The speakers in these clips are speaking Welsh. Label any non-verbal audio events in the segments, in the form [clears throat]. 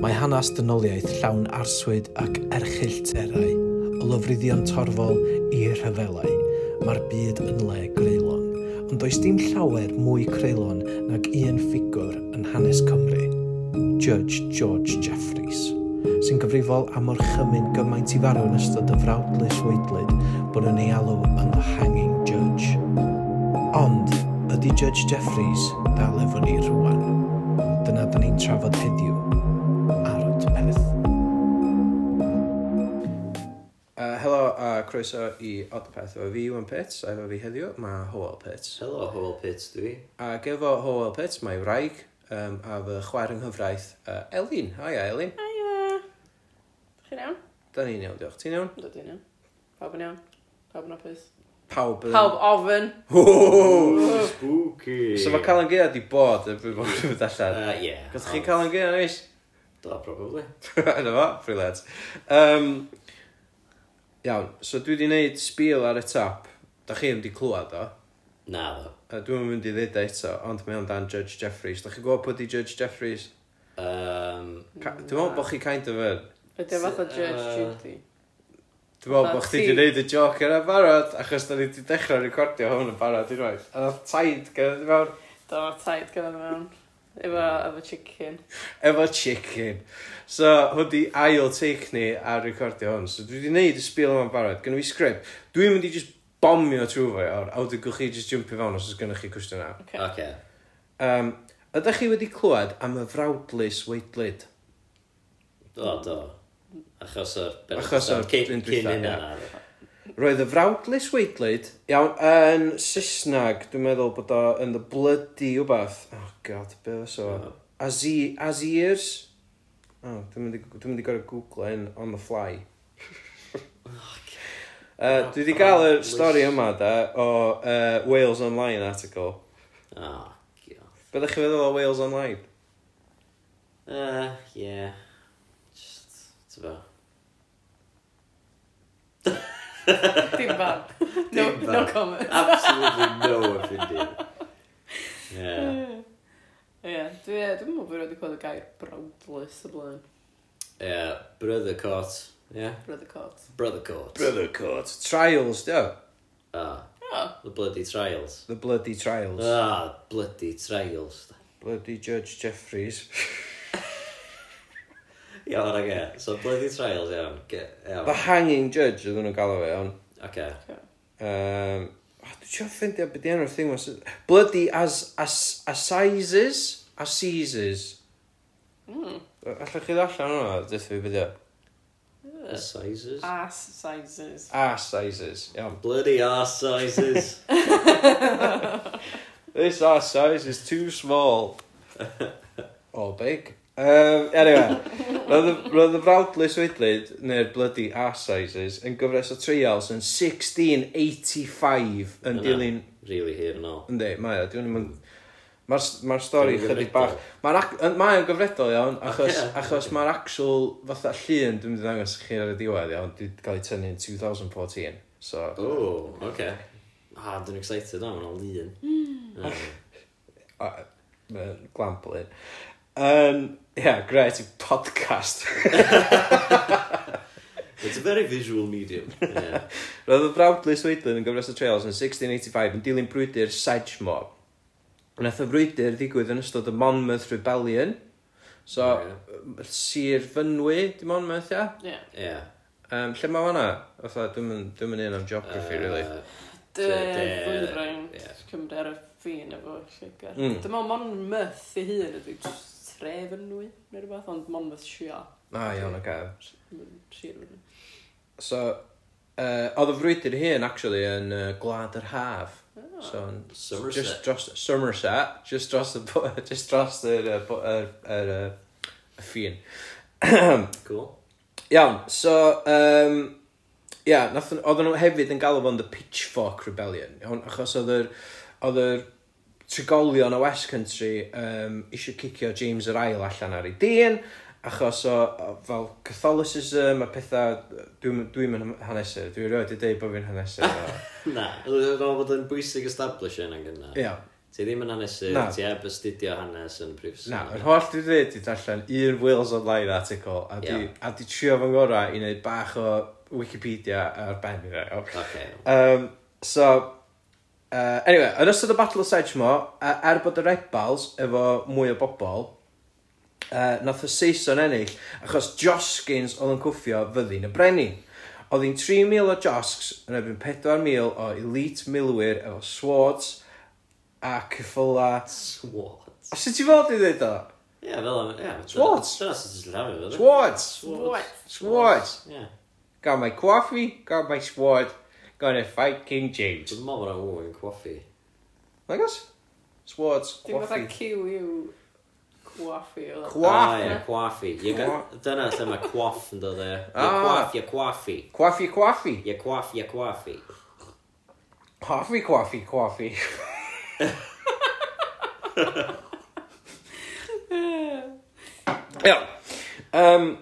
Mae hanes dynoliaeth llawn arswyd ac erchill terau, o lofruddion torfol i rhyfelau. Mae'r byd yn le greulon, ond does dim llawer mwy creulon nag un ffigwr yn hanes Cymru, Judge George Jeffreys, sy'n gyfrifol am o'r chymyn gymaint i farw yn ystod y frawdlus weidlyd bod yn ei alw yn The Hanging Judge. Ond, ydy Judge Jeffreys dal efo ni rwan? Dyna da ni'n trafod heddiw croeso i Odpeth efo fi, Iwan Pits, a efo fi heddiw, mae Howell Pits. Helo, Howell Pits dwi. Ac efo Howell Pits mae wraig um, a fy chwaer yng nghyfraith, uh, Elin. Haia, Elin. Haia. Chi'n iawn? Da ni'n iawn, diolch. Ti'n iawn? Da ni'n iawn. Pawb yn iawn. Pawb yn apus. Pawb yn... Pawb ofyn. Ooh, spooky. So mae Calan Gaea di bod yn byd bod yn allan. Uh, yeah. Gwrdd chi'n Calan Gaea, neis? Da, probably. [laughs] Yna fo, free. Um, Iawn, so dwi wedi neud sbîl ar y top. Da chi ddim wedi clywed o. Naddo. Yy dwi'm yn mynd i ddeud o eto ond mae o'n dan Judge Jeffreys. Dach chi'n gwybod pwy 'di Judge Jeffreys? Um, Ca- Dwi'n meddwl bod chi kind of yn. Ydy o fath o Judge Judy? Dwi'n meddwl bod chdi wedi gwneud y joc yna barod achos da ni wedi dechrau recordio hwn yn barod unwaith a nath Taid gyda ni mewn. Do nath Taid gyrraedd mewn efo, efo chicken. Efo chicken. So hwn di ail take ni a recordio hwn. So dwi wedi neud y sbil yma'n barod. Gynnu fi sgrip dwi'n mynd i just bomio trwy fo iawn a wedyn gwch chi just jumpio fewn os oes gennych chi cwestiwn okay. okay. um, ydych chi wedi clywed am y frawdlus weidlyd? do, do. Achos o'r achos o'r cyn hynna roedd y frawdlys weidlyd iawn yn Saesnag dwi'n meddwl bod o yn the bloody wbath oh god be fes o Azi- Azirs oh dwi'n mynd i dwi'n mynd i gorau googlo hyn on the fly [laughs] Uh, dwi wedi cael y stori yma da o uh, Wales Online article O, god. Be ddech chi'n feddwl o Wales Online? Uh, yeah. Just, ti'n bo. [laughs] Dim ban. No, Dim no comment. Absolutely no offended. [laughs] Yeah. Ie, dwi'n meddwl bod wedi clywed y gair brawdlus y blaen. Yeah, brother court. Yeah. Brother court. Brother court. Brother court. Trials, dio. Ah. The bloody trials. The bloody trials. Ah, bloody trials. Bloody Judge Jeffries. [laughs] Iawn, oce. So, bloody trials, iawn. Ge- iawn. The Hanging Judge ydyn nhw'n galw fe, iawn. Oce. Um, oh, Dwi'n siarad ffeindio beth di enw'r thing was... Bloody as, as, Assizes? Assizes. Mm. Allwch chi ddallan hwnna? Dwi'n fi beth di o. Sizes? Ass sizes. Assizes, iawn. Bloody arse sizes. [laughs] [laughs] This ass size is too small. [laughs] Or big. Um, anyway, roedd y frawdlus wydlyd, neu'r bloody ass sizes, yn gyfres o trials yn 1685 yn dilyn... Really hir yn ôl. Yndi, mae o, diwn i'n... Mae'r ma stori chydig bach... Mae'n mae o'n gyfredol iawn, achos, yeah. achos mae'r actual fatha llun dwi'n mynd i ddangos chi ar y diwedd iawn, dwi'n cael ei tynnu yn 2014. So, o, oce. Ah, dwi'n excited am yna lun. Mm. Glamp lun. Um, yeah, great, i podcast. [laughs] It's a very visual medium. Yeah. [laughs] Roedd y brawdlu Sweden yn gyfres y trails yn 1685 yn dilyn brwydr Sedgemoor. Wnaeth y frwydr ddigwydd yn ystod y Monmouth Rebellion. So, yeah. Sir Fynwy, di Monmouth, ia? Ie. Yeah. Yeah. Um, lle mae hwnna? Fatha, dwi'n mynd un am geography, uh, really. Dy flwyddyn, Cymru ar y ffin efo Lloegr. Mm. Dwi'n meddwl Monmouth ei hun ydy, tref yn nwy, neu rhywbeth, ond Monmouth Shire. Ah, iawn, oce. Okay. Shire yn So, uh, oedd y frwydr hyn, actually, yn uh, Gwlad yr Haf. Oh. So, yn Somerset. Just dros, Somerset, just dros y, [laughs] just dros yr, yr, yr, y ffin. [clears throat] cool. Iawn, so, um, ia, yeah, oedden nhw hefyd yn galw fo'n The Pitchfork Rebellion, achos oedd yr, oedd yr trigolion o West Country um, eisiau cicio James yr Ail allan ar ei dyn achos o, o fel Catholicism a pethau dwi'n dwi yn hanesydd dwi'n rhoi wedi dweud bod fi'n hanesydd [laughs] na, dwi'n rhoi bod yn bwysig establish yn yna ia ti ddim yn hanesydd, ti heb astudio hanes yn prifysgol na, yr holl dwi'n dweud dwi'n darllen un Wales Online article a di, yeah. a di trio fy ngorau i wneud bach o Wikipedia ar ben i fe. okay. um, so uh, anyway, yn ystod y Battle of Sedgemoor uh, er bod y rebels efo mwy o bobl uh, nath y Saeson ennill achos Joskins oedd yn cwffio fyddin y brenin. Oedd hi'n 3,000 o Josks yn erbyn 4,000 o elite milwyr efo swords a ceffyla... Swords? A sut ti fod i ddweud o? Ie, fel am... Ie. Swords! Dyna sut ti'n llafu fo. Swords! Swords! Swords! Ie. Gael mae cwaffi, gael mae sword. Gonna fight King James. Dwi'n meddwl bod yna wyn cwaffi. Nagos? Swords, Dim fatha coffee. Q yw cwaffi o dda. Cwaff. Ah, ie, cwaffi. Ie, ga- Cwa- Dyna lle mae cwaff yn dod e. Ie, Ah. cwaff, ie, cwaffi. Coffee, coffee. Ie, cwaff, ie, cwaffi. Coffee, coffee, coffee. Iawn. [laughs] [laughs] Um,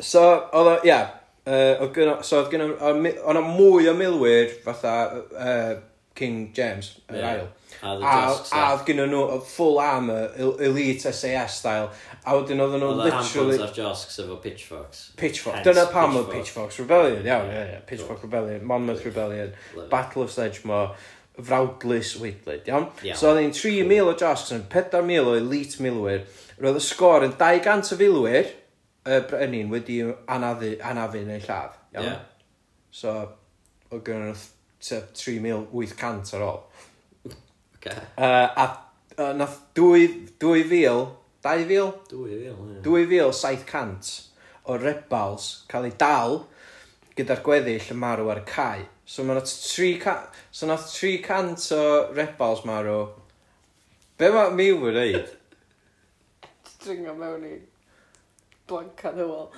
so, oedd o, ia. uh, oedd gynno so oedd gynno o' mi- mwy o milwyr fatha uh, King James yr ail. A oedd gynnyn nhw full armour il- elite SAS style. A wedyn oedden nhw oedd y literally Hamptons a'r josks efo pitchforks. Pitchforks dyna pam oedd Pitchforks Rebellion. Iawn ie ie Pitchfork Rebellion Monmouth Rebellion Battle of Sedgemoor frawdlys weidlid, iawn? Iawn. so oedd hi'n 3,000 o Josks yn 4,000 o elite milwyr. Roedd y sgôr yn 200 o filwyr y brenin wedi anafu, anafu neu lladd iawn yeah. so oedd gynnu nhw 3,800 ar ôl okay. uh, a uh, nath 2,000 2,000 2,000 2,700 o rebels cael ei dal gyda'r gweddill yn marw ar y cae so mae 300 so nath 300 o rebels marw be mae Miw yn reid? dringo mewn i blanca dy wall.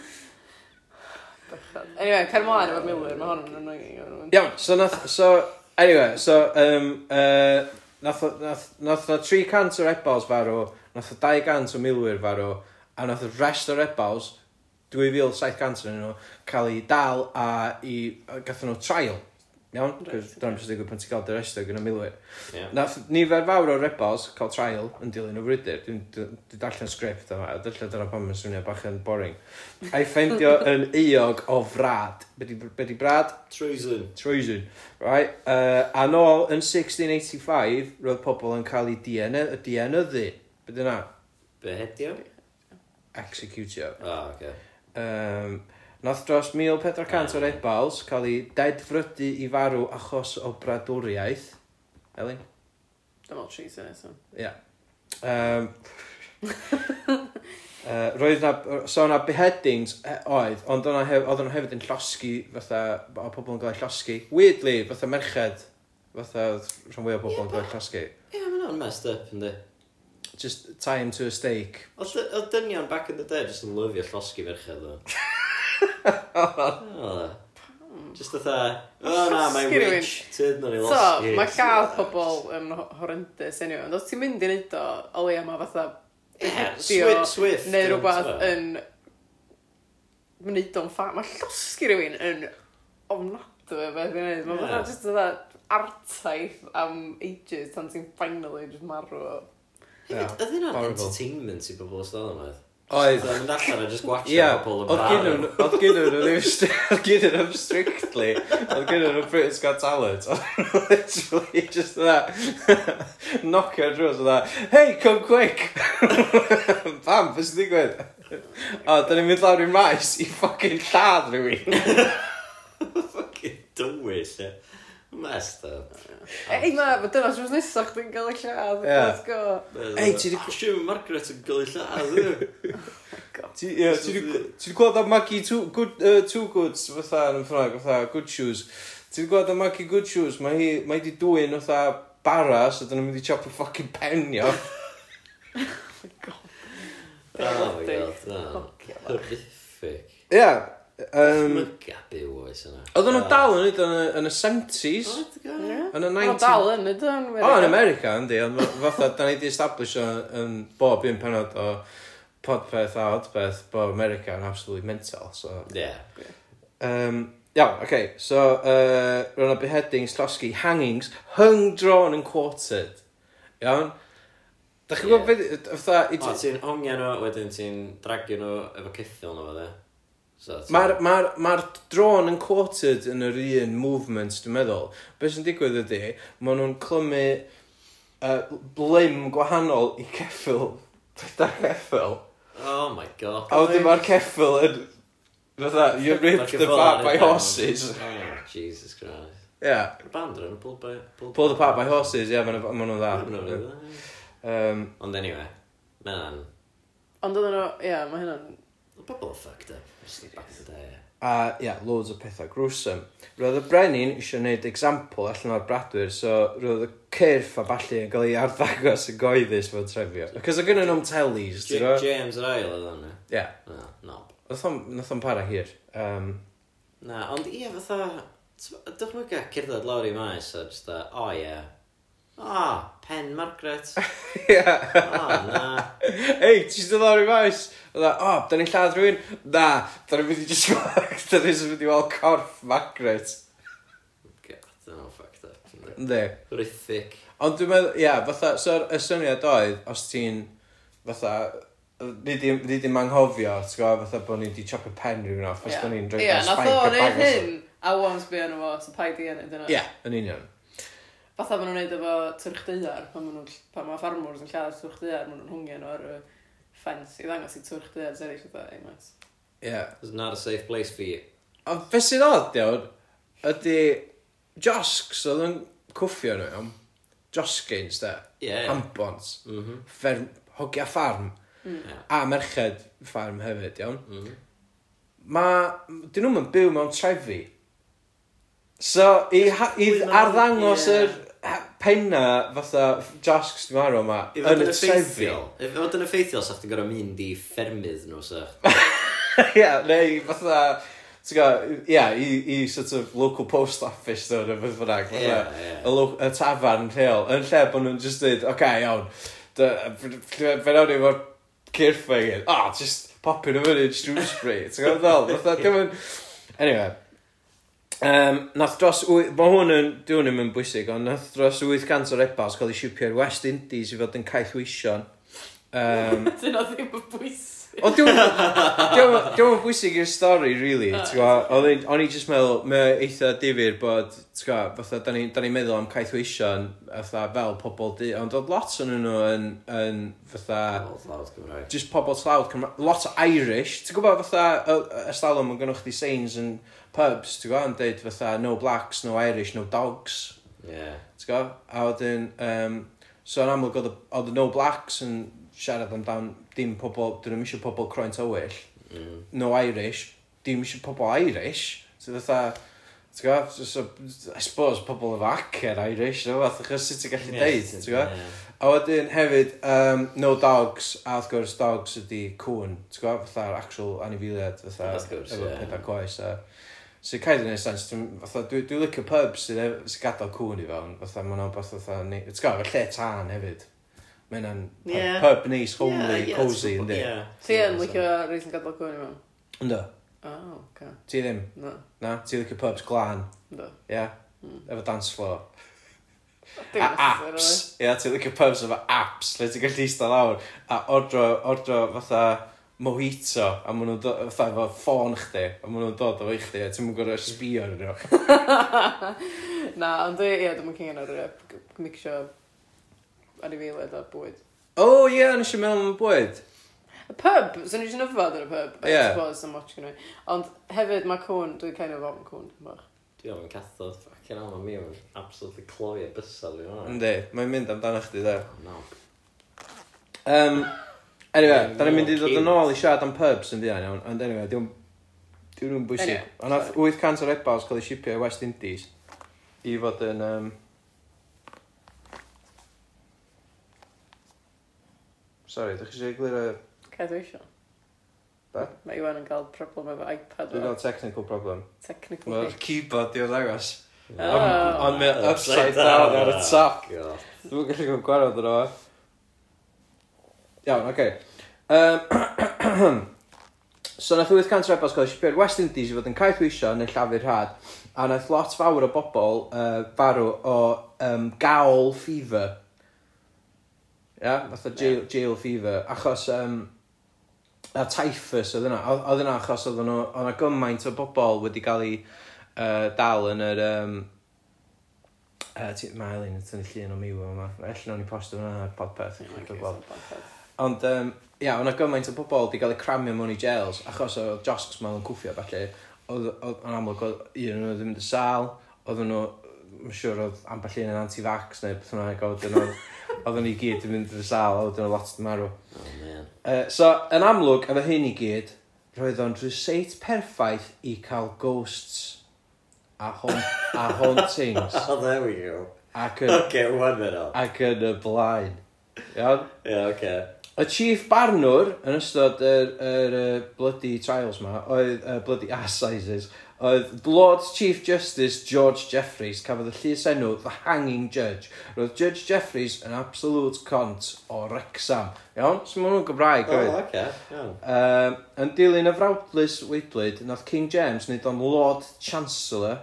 Anyway, cer mlaen efo'r milwyr, mae hwn yn annoying. Iawn, so nath, so, anyway, so, um, uh, nath, o- nath, nath, nath 300 o rebels farw, nath o 200 o milwyr farw, a nath y rest o rebels, 2700 yn nhw, cael ei dal a i, a gathen nhw trial iawn cos dyna beth sy'n digwydd pan ti'n cael dy arestio gan y milwyr yeah. nath nifer fawr o rebels cael trial yn dilyn y frwydr dwi'n dwi darllen sgript yma a dylla dyna pan mae'n swnio bach yn boring a'i ffeindio [laughs] yn eog o frad be di, be di brad? Treason. Treason. right uh, a nôl yn 1685 roedd pobl yn cael ei DNA, y dienyddu be dyna? behedio? executio ah, oh, okay. um, Nath dros 1400 o rebels cael ei dedfrydu i farw achos o bradwriaeth. Elin? Dyma cheese yn eto. Ia. Um, uh, roedd na, so na beheadings e, oedd, ond o'n hef, oedd nhw hefyd yn llosgu fatha, o pobl yn gael eu llosgu. Weirdly, fatha merched, fatha rhan fwy o pobl yn gael eu llosgu. Ie, mae'n o'n messed up, yndi. Just tie him to a stake. Oedd dynion back in the day just yn lyfio llosgu merched, ddo. [laughs] Just fatha, oh na, mae'n witch, tyd na ni losgi. So, mae gael pobl yn horrendous anyway. ond os ti'n mynd i neud o, o leia mae fatha... Swift, swift. Neu rhywbeth yn... Mynd o'n ffa, mae llosgi rhywun yn ofnadwy o beth i'n neud. Mae fatha just fatha artaith am ages tan ti'n finally just marw o. Oedd hynna'n entertainment i bobl os dal yma? Oedd. Oedd yn allan a just gwachio yeah, pobl yn barod. Oedd gynnu nhw, oedd gynnu [laughs] nhw strictly, oedd gynnu nhw Britain's Got Talent, oedd [laughs] literally just that, [laughs] knockio drws oedd that, hey, come quick! Pam, beth sy'n digwydd? O, da ni'n mynd lawr i'r maes i ffocin lladd rhywun. Ffocin dywys, e. Mest o. Ei na, ma' dyna sy'n nesaf chdi'n cael ei lladd. Ie. Let's go. Ei, ti di... Ah, o, siw, Margaret yn gael ei lladd. ie. Ti ie, ti 'di gweld am Maggie Two Good yy, Two Goods fatha yn Ffrangeg fatha Good Shoes. Ti 'di gweld am Maggie Good Shoes? Mae hi mae 'di dwyn fatha bara so 'dyn nhw'n mynd i chop y ffycin pen hi [laughs] off. [laughs] Oh my god. Oh my god. Oh. Horrific. Ie. Um, Dychmyga byw oes yna. Oedden nhw'n dal yn neud yn y- yn y 70s. Yn y 90s. Mae'n dal yn nid o'n O, yn America yndi, ond ma- fatha da ni 'di establisho yn bob un penod o Podpeth a Odpeth bod America yn absolutely mental so... Ie. Um, iawn, oce, Okay. so uh, roedd 'na beheadings, llosgi, hangings, hung, drawn and quartered. Iawn? Da chi'n gwybod beth... fatha... i O, ti- ti'n hongian nhw, wedyn ti'n dragio nhw efo ceffyl nhw fo, de? Mae'r ma ma, r, drôn yn quoted yn yr un movements dwi'n meddwl. Be sy'n digwydd ydy, maen nhw'n clymu uh, blim gwahanol i ceffil. Pedair ceffil. Oh my god. A wedyn mae'r ceffil yn... Fytha, you ripped the part by horses. Oh, Jesus Christ. Yeah. Band yn Pulled by... Pulled, pulled apart by horses, ie, yeah, maen nhw'n dda. Um, Ond anyway, mae'n... Ond oedden nhw, ie, mae hynna'n... Pobl fucked up a ia yeah, loads o pethau gruesome. Roedd y brenin eisiau gwneud example allan o'r bradwyr so roedd y cyrff a balli yn cael ei arddangos yn goeddus fod trefio. Cos o gynnu nhw'n telis James yr Ail oedd hwnna. Ia. Nath o'n para hir um, na ond ia fatha dychmyga cerdded lawr i maes a jyst o ia O, pen Margaret. [laughs] Ia. O, na. Ei, ti eisiau dod lawr i maes? Oedda, e, o, da ni'n lladd rhywun? Na, da ni'n mynd i just gweld, da ni'n mynd i weld corff Margaret. God, dyna'n fucked up. Ynddi. Rhythig. Ond dwi'n meddwl, ia, fatha, so y syniad oedd, os ti'n, fatha, ni di, ni di manghofio, ti'n gwybod, fatha bod ni wedi chop y pen rhywun off, os bod ni'n dreigio'n spank y bangos. Ia, nath o'n ei hyn, a once be yn y fo, so pa i di yn y dyna. Ie, yn union. Fatha maen nhw'n neud efo twrch deiar, pan maen nhw'n, pan mae ffarmwrs yn lladd twrch deiar, maen nhw'n hwngio nhw ar y ffens i ddangos i twrch deiar eraill eitha, ei mas. Ie. It's not a safe place for you. A beth sydd odd, iawn, ydy josgs oedd yn cwffio nhw iawn, josgins da, Ie. ambons, mm fferm, hogia ffarm, mm. a merched ffarm hefyd iawn. Mm. Ma, dyn nhw'n byw mewn trefi, So i, ha- i arddangos yr penna fatha Josh marw yma I fod yn y trefi. effeithiol I fod yn effeithiol sa'ch ti'n gorau mynd i ffermydd nhw sa. [laughs] Ie, neu fatha, ti'n gwybod, ie, i, i sort of local post office ddo neu beth bynnag, Ie, fatha, ie. y, lo- y tafarn rheol, yn lle bod nhw'n just dweud, oce, okay, iawn, dy- fe nawn ni efo'r cyrffa i gyd, o, just popio nhw fyny yn Shrewsbury, ti'n gwybod, ddol. fatha, dim yn... Anyway, Um, nath dros wy- ma' hwn yn... 'di hwn ddim yn bwysig ond nath dros wyth cant o rebels gael eu siwpio i'r West Indies i fod yn caethweision. Um, Dyna ddim yn bwysig. O, diw'n yn bwysig i'r stori, really, ti'n gwybod? O'n i just meddwl, mae eitha difyr bod, ti'n gwybod, fatha, da ni'n ni meddwl am caethweision, fatha, fel pobl di, ond oedd lot o'n nhw yn, yn, fatha... Just pobl tlawd Cymraeg. Lot o Irish, ti'n gwybod, fatha, y stalwm yn gynnwch chi signs yn pubs, ti'n gwybod, yn deud, fatha, no blacks, no Irish, no dogs. Yeah. Ti'n gwybod? A wedyn, um, so yn amlwg oedd y no blacks yn siarad amdan dim pobl dyn nhw'n eisiau pobl croen tywyll mm. no Irish dim eisiau pobl Irish so fatha ti'n gwybod, so, so, I suppose pobl efo acen Irish no fath achos sut ti'n gallu deud ti'n gwbod a wedyn hefyd um, no dogs a wrth gwrs dogs ydi cwn ti'n gwybod, fatha'r actual anifiliad fatha efo yeah. pedair coes a So cael ei wneud sens, sense, dwi'n dwi, dwi licio pubs e, sy'n sy gadael cwn i fewn, fatha ma'n o'n beth fatha, ti'n gwybod, lle tân hefyd. Mae hynna'n pub, yeah. pub neis, homely, yeah, cosy, yndi? Yeah. Ti yn licio reis yn gadael cwyn i mewn? Ynddo. Oh, okay. Ti ddim? No. Na, ti licio pubs glan? Ynddo. Ia? Hmm. Efo dance floor. A apps. Ia, ti'n licio pubs efo apps, Lle ti'n gallu eistedd lawr. A ordro, ordro fatha mojito, a maen nhw'n dod, fatha efo ffôn chdi, a maen nhw'n dod efo i chdi, a ti'n mwyn gorau sbio ar nhw. [laughs] Na, ond dwi, ia, dwi'n mwyn cyngor ar mixio ar ei feiled a bwyd. O oh, ie, yeah, nes i meddwl am bwyd. Y pub, so nes i nyfod ar y pub, I yeah. suppose, am watch gynnwy. Ond hefyd mae cwn, dwi'n kind of ofn cwn, dwi'n bach. Dwi'n ofn cathod, ffacin hell, mae mi o'n absolutely cloi a bysal fi hwnna. Yndi, mae'n mynd amdano chdi dda. Oh, no. Um, anyway, da ni'n mynd i ddod yn ôl i siarad am pubs yn fuan iawn, ond anyway, diwn... Diwn bwysig. Anyway, Ond 800 o rebels cael eu shipio i West Indies i fod yn... Um, Sorry, ydych chi eisiau egluro... eisiau. Be? Mae Iwan yn cael problem efo iPad. Dwi'n cael technical problem. Technical Mae'r keyboard di o ddangos. Ond mae upside oh, down ar y top. Dwi'n gallu gwneud gwarod yno. Iawn, oce. [clears throat] So nath 800 rebels cael eisiau byr West Indies i fod yn caethwisio yn y llafur rhad a nath lot fawr o bobl uh, farw o um, gaol fever ia fatha jail, jail fever. Achos um, a typhus oedd yna, oedd oedd hynna achos oedd yna, oedd yna gymaint o bobl wedi cael ei uh, dal yn yr um, uh, ti- ma' Elin yn tynnu llun o Miw yn fa'ma ella wnawn ni postio hwnna ar Podpeth. I chi gweld ond um, ia oedd gymaint o bobl wedi cael eu cramio mewn i jails achos o josgs 'ma cwffio a oedd oedd yn amlwg oedd un o nhw ddim 'di sâl oedden nhw mae'n siŵr oedd ambell un yn anti-vax neu beth yna a wedyn oedd [laughs] oedden ni gyd yn mynd i'r sal a wedyn oedd lot yn marw oh, man. uh, so yn amlwg efo hyn i gyd roedd o'n rhyseit perffaith i cael ghosts a, haunt, a hauntings [laughs] oh there we go ac yn, okay, ac yn y blaen iawn? yeah, okay. Y chief barnwr yn ystod yr, yr, yr bloody trials ma, oedd uh, bloody assizes, oedd Lord Chief Justice George Jeffreys cafodd y llysenw The Hanging Judge. Roedd Judge Jeffreys yn absolute cont o Wrexham. Iawn? So maen nhw'n Gymraeg oedd oh, okay. um, yn dilyn y frawdlus Weiblyd nath King James wneud o'n Lord Chancellor.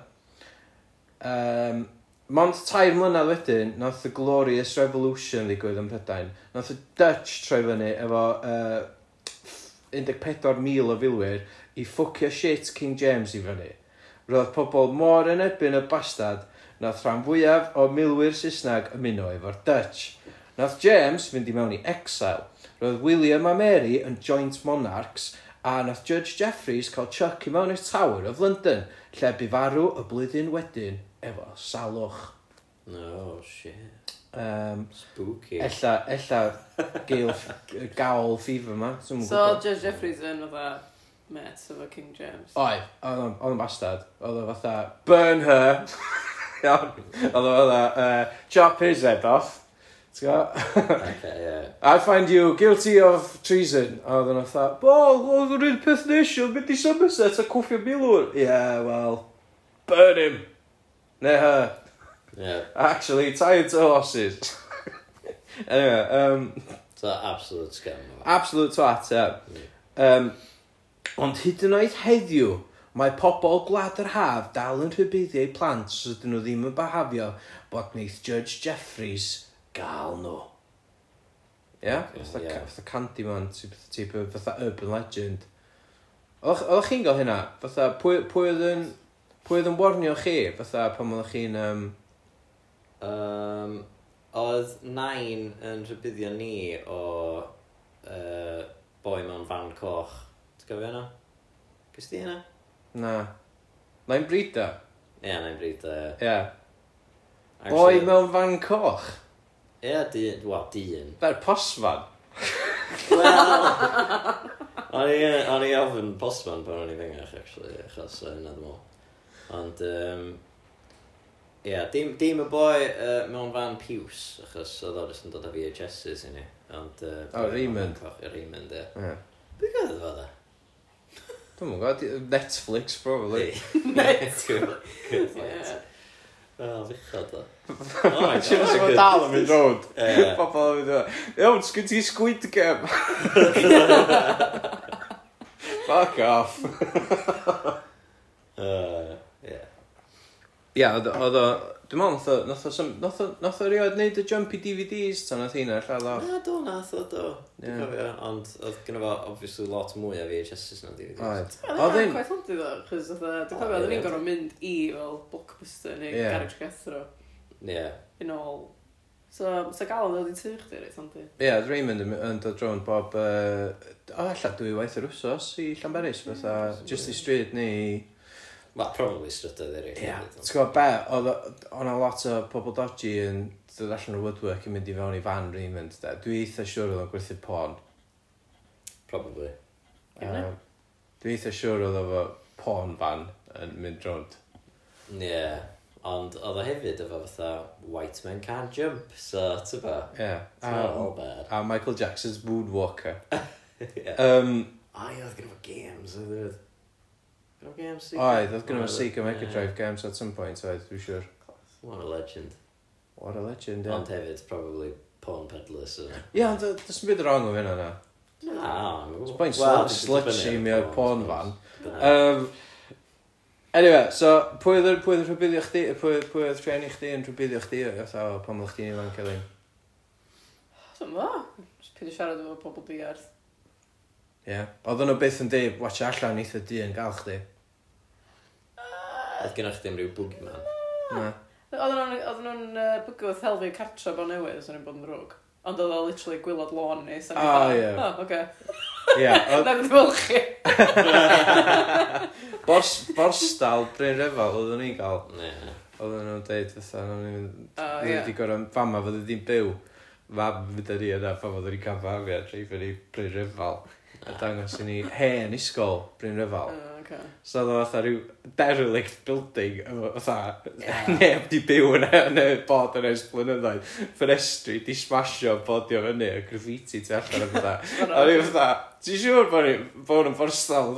Um, mond tair mlynedd wedyn nath y Glorious Revolution ddigwydd ym Mhrydain nath y Dutch troi fyny efo uh, 14,000 o filwyr i ffwcio shit King James i fyny. Roedd pobl mor yn erbyn y bastad nath rhan fwyaf o milwyr Saesneg ymuno efo'r Dutch. Nath James fynd i mewn i exile. Roedd William a Mary yn joint monarchs a nath Judge Jeffreys cael chuck i mewn i'r Tower of London lle bu farw y blwyddyn wedyn efo salwch. No, shit um, spooky ella ella [laughs] gael gawl fever ma so Judge Jeffreys yn fatha met efo King James oedd oedd o'n bastard oedd o fatha burn her [laughs] iawn oedd o fatha uh, chop his head off Ti'n? [laughs] Okay, yeah. I find you guilty of treason. A oedden nhw fatha, bo, oedd yn un peth nes i, mynd i Somerset a cwffio milwr. Yeah, well, burn him. Neu her yeah. actually tie it to horses [laughs] anyway um, so absolute scam absolute twat yeah. um, ond hyd yn oed heddiw mae pobl gwlad yr haf dal yn rhybuddio eu plant os ydyn nhw ddim yn bahafio bod wneith Judge Jeffries gael nhw Ie? Yeah? fatha yeah. yeah. Candyman typ fatha Urban Legend Oeddech chi'n gael hynna? Fatha, pwy oedd yn... Pwy oedd yn warnio chi? Fatha, pan oeddech chi'n... Um, Um, oedd nain yn rhybuddio ni o uh, boi mewn fan coch ti'n gofio hynna? Gys di hynna? Na. Nain Brida? Ie, yeah, nain Brida ia. Yeah. Boi mewn fan coch? Ie, yeah, dyn, wel dyn. Fe'r posfan? Wel, [laughs] o'n i, o'n i ofyn posfan pan o'n i fengach actually achos hynna ddim ond um, Ie, yeah, dim, dim y boi uh, mewn fan piws, achos oedd o jyst yn dod â VHS's i ni. Ond... Uh, o, Raymond. O, Raymond, ie. Ia. Beth gael oedd o da? Dwi'n mwyn gwybod, Netflix probably. [laughs] Netflix. Good point. Wel, fichod o. Si'n mynd o'n dal yn mynd round. [laughs] Pobl yn mynd rownd. Iawn, sgyn ti Squid Game? [laughs] Fuck off. Uh, ia oedd o- oedd o dwi'n meddwl nath o nath o nath o rioed neud y jumpy DVDs tan nath heina lladd off Na, do, nath o, do. Dwi'n cofio, ond oedd gynno fo, obviously, lot mwy o VHS's na DVDs. oedd Oedd Oedd hi'n... hi'n Gwaith hwnnw ddo, chos oedd dwi'n cofio, oedd hi'n gorfod mynd i fel blockbuster neu Ie. garage gethro Ie. yn ôl. So, sa gael oedd hi'n tu chdi reit, ond Ie, oedd Raymond yn yn dod rownd bob... yy, O, alla dwy waith yr wsos i Llanberis, fatha, mm, just i stryd neu i Well, probably strydoedd eraill. Ia, ti'n gwybod be, oedd o'na lot o pobl dodgy yn dod allan o woodwork yn mynd i fewn i fan Raymond, de. Dwi eitha siwr oedd o'n gwerthu porn. Probably. Um, dwi eitha siwr oedd efo porn fan yn mynd rownd. Ie, yeah. ond oedd o hefyd efo fatha white men can't jump, so ti'n ba? Ie. Yeah. A Michael Jackson's Moonwalker. yeah. um, A ie, oedd gen i games, oedd e? Oedd, oedd oedd gynno fo Sega Mega Drive games at some point oedd, dwi'n siwr. What a legend. What a legend, ie. Ond hefyd, probably porn peddler, so... Ie, ond does dim byd wrong o fyna, na. Na, It's point well, slut shamio porn fan. Uh, um, anyway, so pwy oedd pwy oedd rhybuddio chdi, pwy, pwy oedd rhieni chdi yn rhybuddio chdi o fatha o pan oedd chdi'n ifanc Elin? Dwi'n mo, pwy oedd siarad efo pobl di arth. Ia. Oedden nhw byth yn deud watch allan eitha di yn gael chdi. Oedd gennych chdi'm ryw boogeyman. Na. Oedden nhw'n oedden nhw'n yy, bygio wrth helfu cartre bo newydd os o'n bod yn drwg. Ond oedd o literally gwylod lôn ni. so o'n i'n O, ah, fatha, ie. O, oce. Ie. oedd Na gwyd fwlch chi. [laughs] bors, borstal Bryn Refal oedden ni'n gael. Ne. Oedden nhw'n deud fatha, oedden nhw'n mynd... Ah, o, Oedd ie. wedi gorau fama fod ydi'n byw. Fam fyda ni yna pan fod wedi cael fam ia, treif yn ei Bryn Refal a dangos i ni hen isgol Bryn Ryfal oh, okay. so oedd o fatha rhyw derelict building efo fatha yeah. [laughs] neb di byw yn y bod yn ers blynyddoedd. Ffenestri di smasho bodio fyny y graffiti tu allan o fatha. A rhyw fatha ti'n siŵr bod ni bod yn borstal? [laughs]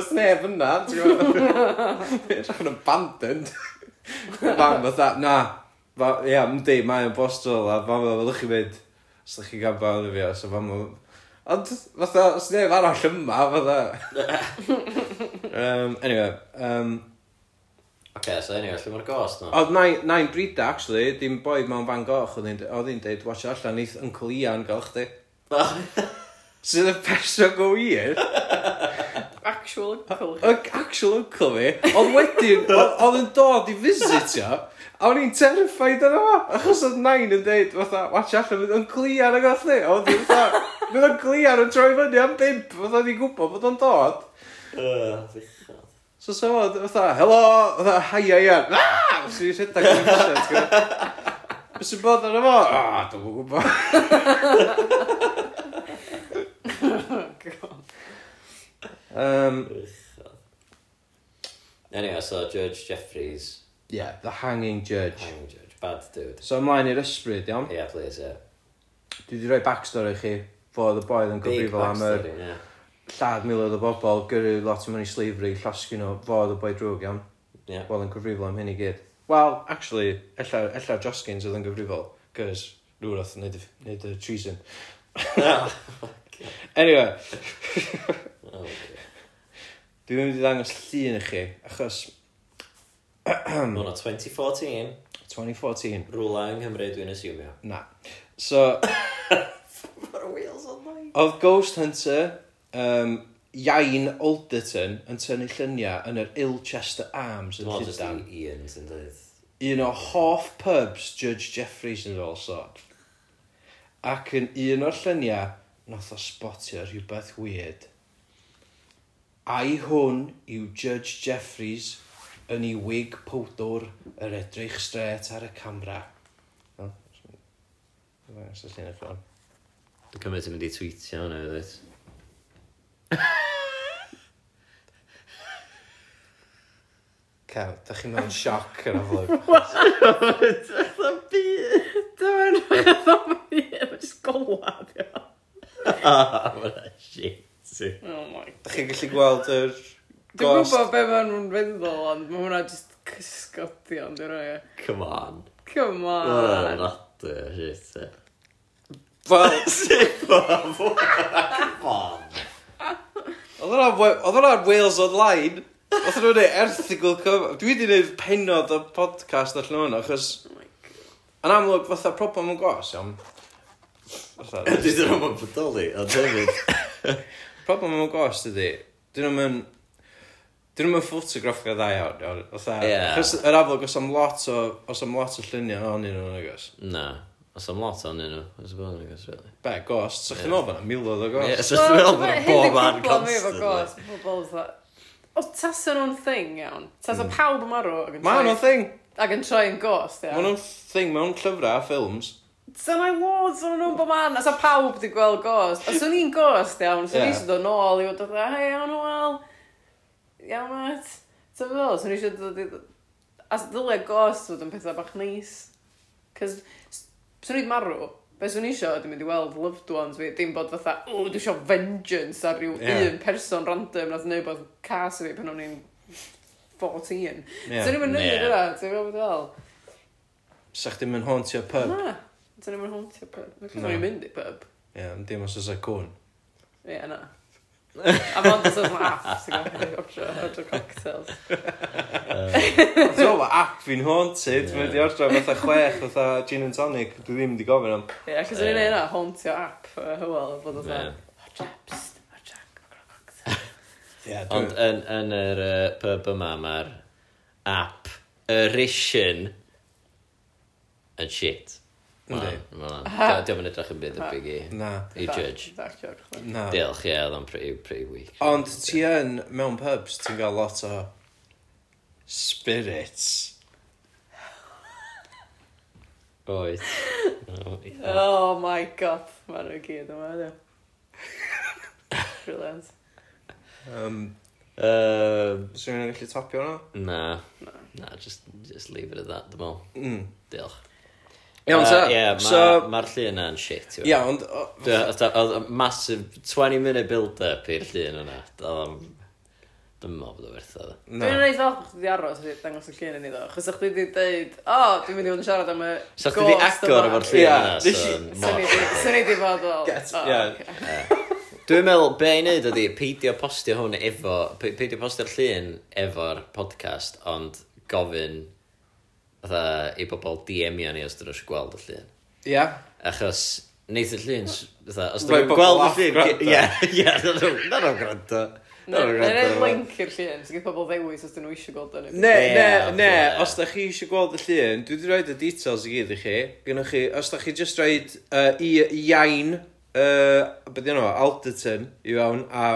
Os neb yna ti'n gwybod Edrych yn abandoned fam fatha na Ia, yndi, mae'n bostol a fam fel ydych chi'n mynd os ddech chi cael barn i fi so fam ma' ond fatha os 'di neb arall yma fatha. [laughs] Um, anyway, um, ocê so anyway, lle mae'r ghost no? Oedd nai'n nai'm brida actually dim boi mewn fan goch oedd hi'n o'dd hi'n deud watch allan neith Uncle Ian gael chdi. [laughs] Sydd y person go wir? [laughs] actual uncle chi. Actual uncle fi, ond wedyn, oedd yn dod i visitio, a o'n i'n terrified yna fo, achos oedd nain yn deud, fatha, watch allan, fydd o'n glian ag oedd ni, a oedd i'n fatha, fydd o'n glian yn troi fyny am bimp, fatha ni'n gwybod bod o'n dod. Uh, so so oedd, fatha, helo, fatha, haia ian, aaa, os i'n rhedeg yn ymwneud, ti'n gwybod? Bys i'n bod arno fo? Ah, dwi'n gwybod. [laughs] Um, Uchel. Eniwe so Judge Jeffreys... Yeah, the hanging judge. Hanging judge. Bad dude. So ymlaen i'r ysbryd iawn? Yeah, please, yeah. Dwi wedi rhoi backstory i chi fod y boi oedd yn gyfrifol am yr Yeah. lladd miloedd o bobl, gyrru lot o mewn i slavery, llosgu nhw, fod y boi drwg iawn? Yeah. Fo yn gyfrifol am hyn i gyd. Wel, actually, ella, ella Joskins oedd yn gyfrifol, cys nhw wnaeth yn neud y treason. [laughs] Oh, [laughs] anyway. [laughs] oh, Dwi'n mynd i ddangos llun i chi, achos... Mae hwnna 2014. 2014. Rwla yng Nghymru dwi'n asiwmio. Na. So... [laughs] Mae'r wheels on Oedd Ghost Hunter, um, Iain Alderton yn tynnu lluniau yn yr Ilchester Arms yn Llydan. Dwi'n just Ian sy'n dweud. Un o hoff pubs Judge Jeffreys yn ôl sod. Ac yn un o'r lluniau, nath o spotio rhywbeth weird Ai hwn yw Judge Jeffries yn ei wig powdwr yr edrych stret ar y camera. No? Os ydych chi'n ffôn. Dwi'n cymryd yn mynd i tweetio hwnna, ydych. Caw, da chi mewn sioc yn amlwg. Fatha byd! Dwi'n meddwl fatha byd! Mae'n just golad, ia. Ah, mae'n shit ti. Oh my god da chi'n gallu gweld yr Dwi'n gwybod be maen nhw'n feddwl ond mae hwnna just cysgodion dwi'n rhoi e. Come on. Come on. Mae hwnna'n radu shit e Wel [laughs] Come on. Oedd hwnna'n Wales Online. Oedd hwnna'n gwneud erthigol cyfan Dwi wedi gwneud penod o podcast allan hwnna achos oh Yn amlwg fatha problem yn gos iawn. Ydy dyn nhw'n bodoli ond hefyd. [laughs] problem mewn ghost ydi dyn nhw'n yn dyn nhw'n ffotograffio dda iawn iawn fatha Ie. achos yn amlwg oes am lot o os am lot o lluniau ohonyn nhw agos. na os am lot ohonyn nhw I suppose I guess really be ghost? Sa'ch chi'n meddwl bod yna miloedd o Ie, ghosts so dwi'n meddwl bod bob man constantly constantly. Pobl fatha, o tasa nhw'n thing iawn, tasa mm. pawb yn marw ac yn ma' nhw'n thing ac yn troi'n ghost ma' iawn. nhw'n thing mewn llyfrau a ffilms So na i loads o'n nhw'n bod man, a so pawb di gweld ghost. Os o'n i'n ghost iawn, so yeah. ni eisiau dod nôl i fod oedd, hei, iawn, wel, iawn, mate. So fe fel, so ni eisiau dod i... A ddylia ghost fod yn pethau bach neis. Cos, so ni'n marw, be swn i eisiau, dwi'n mynd i weld loved ones fi, dim bod fatha, o, dwi eisiau vengeance ar ryw yeah. un person random nath neud bod cas fi pan o'n i'n 14. Yeah. So ni'n mynd i wneud hynna, ti'n gwybod beth fel? Sa'ch ddim yn hauntio pub? Na. Dyn nhw'n hwntio pub. Dwi'n no. mynd i pub. Ie, yeah, dim os oes y cwn. Ie, yeah, na. A mae'n dod o'n app sy'n ti'n ordro, ordro cocktails. Ti'n gwybod, app fi'n haunted, mae wedi ordro fatha chwech, fatha gin and tonic, dwi ddim wedi gofyn am. Ie, yeah, cos yn un yna, hauntio app hywel, bod o'n sôn, ordro pst, ordro cocktails. Ond yn, yn yr uh, pub yma, mae'r app Erishin yn shit. Yndi. Diolch yn edrych yn byd debyg i... Na. I judge. Na. Diolch, ie, oedd o'n pretty, pretty weak. Ond ti yn, mewn pubs, ti'n cael lot o spirits. Oes. [laughs] Oh my god, maen nhw gyd yma, ydy. [laughs] Brilliant. Um, um Uh, Swn i'n gallu topio hwnna? Na. Na, just, just leave it at that, dim ond. Mm. Diolch. Iawn ta. Ie, so... mae'r llun yna'n shit. yw. Iawn. Ia, ond... Oedd massive 20 minute build-up i'r llun yna. Dwi'n meddwl bod o wertha. Dwi'n rhaid falch chdi aros i dangos y llun yn iddo. Chos o'ch chi wedi dweud, o, dwi'n mynd i fod yn siarad am y ghost yma. So chdi wedi agor efo'r llun yna. so... Swn i wedi bod o. Dwi'n meddwl, be i wneud ydi, peidio postio hwn efo, peidio postio'r llun efo'r podcast, ond gofyn fatha i bobl DM-io ni os dyn nhw eisiau gweld y llun. Ia. Yeah. Achos neith y llun, fatha, os dyn nhw'n gweld y llun... Ie, [laughs] ie, na nhw'n gwrando. Neu'n link i'r llun, sy'n gyda pobl ddewis os dyn nhw eisiau gweld o'n Ne, ne, ne, os da chi eisiau gweld y llun, dwi wedi rhoi y details i gyd i chi. Gynnwch chi, os da chi just rhoi uh, i iain, uh, beth yno, Alderton, i fewn, a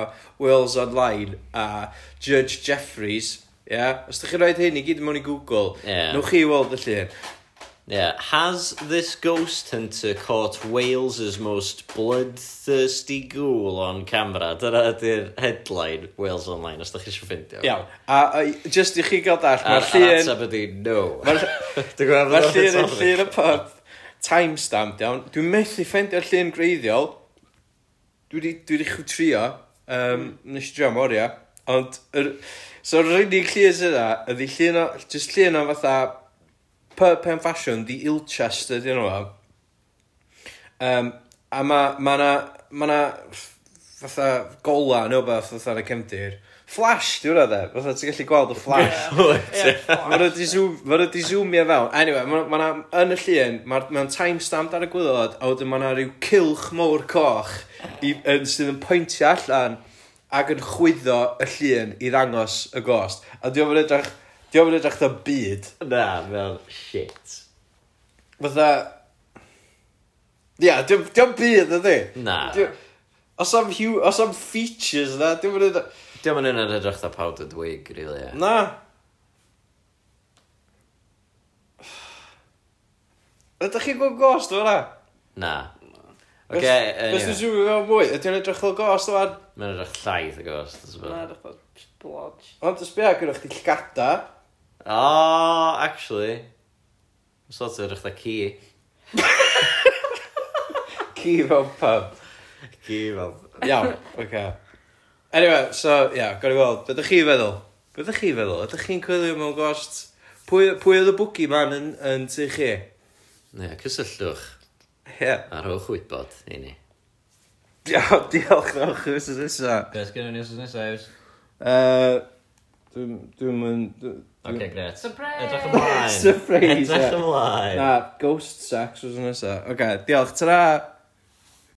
Wales Online, a Judge Jeffries, yeah? os ydych chi'n rhoi hyn i gyd mewn i Google yeah. newch chi weld y llun Yeah. Has this ghost hunter caught Wales's most bloodthirsty ghoul on camera? Dyna ydy'r headline Wales Online, os da chi eisiau ffeindio. Iawn. A, a just i chi gael dall, mae'r llun... A'r ateb ydi, no. Mae'r [laughs] llun yn llun y pub. Timestamp, iawn. Dwi'n methu ffeindio'r llun greiddiol. Dwi wedi trio. Um, nes i drio am oriau ond yr... so so'r unig llun sydd yna, ydy llun o just llun o fatha p- pen fashion, The Ilchester 'di nhw fo. Um, a ma' ma' 'na ma' 'na fatha gola neu beth fatha yn y cefndir. Flash 'di hwnna de. Fatha ti'n gallu gweld y flash. [laughs] Ma' nhw 'di sw- ma' nhw 'di zoomio fewn. Anyway, mae ma' yn y llun mae'n mae'n timestamped ar y gwylod a wedyn mae yna rhyw cilch mowr coch i... yn... sydd yn pwyntio allan ac yn chwyddo y llun i ddangos y gost a diolch yn edrych diolch yn edrych fatha byd na fel shit fatha ia diolch diolch byd ydy. na os am hu, os am features na diolch yn edrych diolch yn edrych fatha powdered wig really ia na Ydych chi'n gweld gost o hwnna? Na. Oce, anyway. Beth ti'n zoomio fewn mwy? Ydy'n edrych fel ghost o'n? Mae'n edrych llaeth y ghost. Mae'n edrych fel blodge. Ond ysbio, gyda chdi llgada. Oh, actually. Mae'n sort of edrych da ci. [laughs] Ci fel pub. Ci fel pub. Iawn, oce. Anyway, so, ia, yeah, gael i weld. Be ydych chi feddwl? Be ydych chi feddwl? Ydych chi'n coelio mewn gost? Pwy, pwy oedd y bwgi man yn, yn tu chi? Ie, cysylltwch. Ie. A rhowch wybod i ni. Diolch, diolch rhowch y wsos nesa. Beth gennyn ni wsos nesa, Iws? Dwi'n mynd... Ok, gret. Surprise! Edrych ymlaen. Surprise, Edrych ymlaen. Na, ghost sex wsos nesa. Ok, diolch, ta-ra!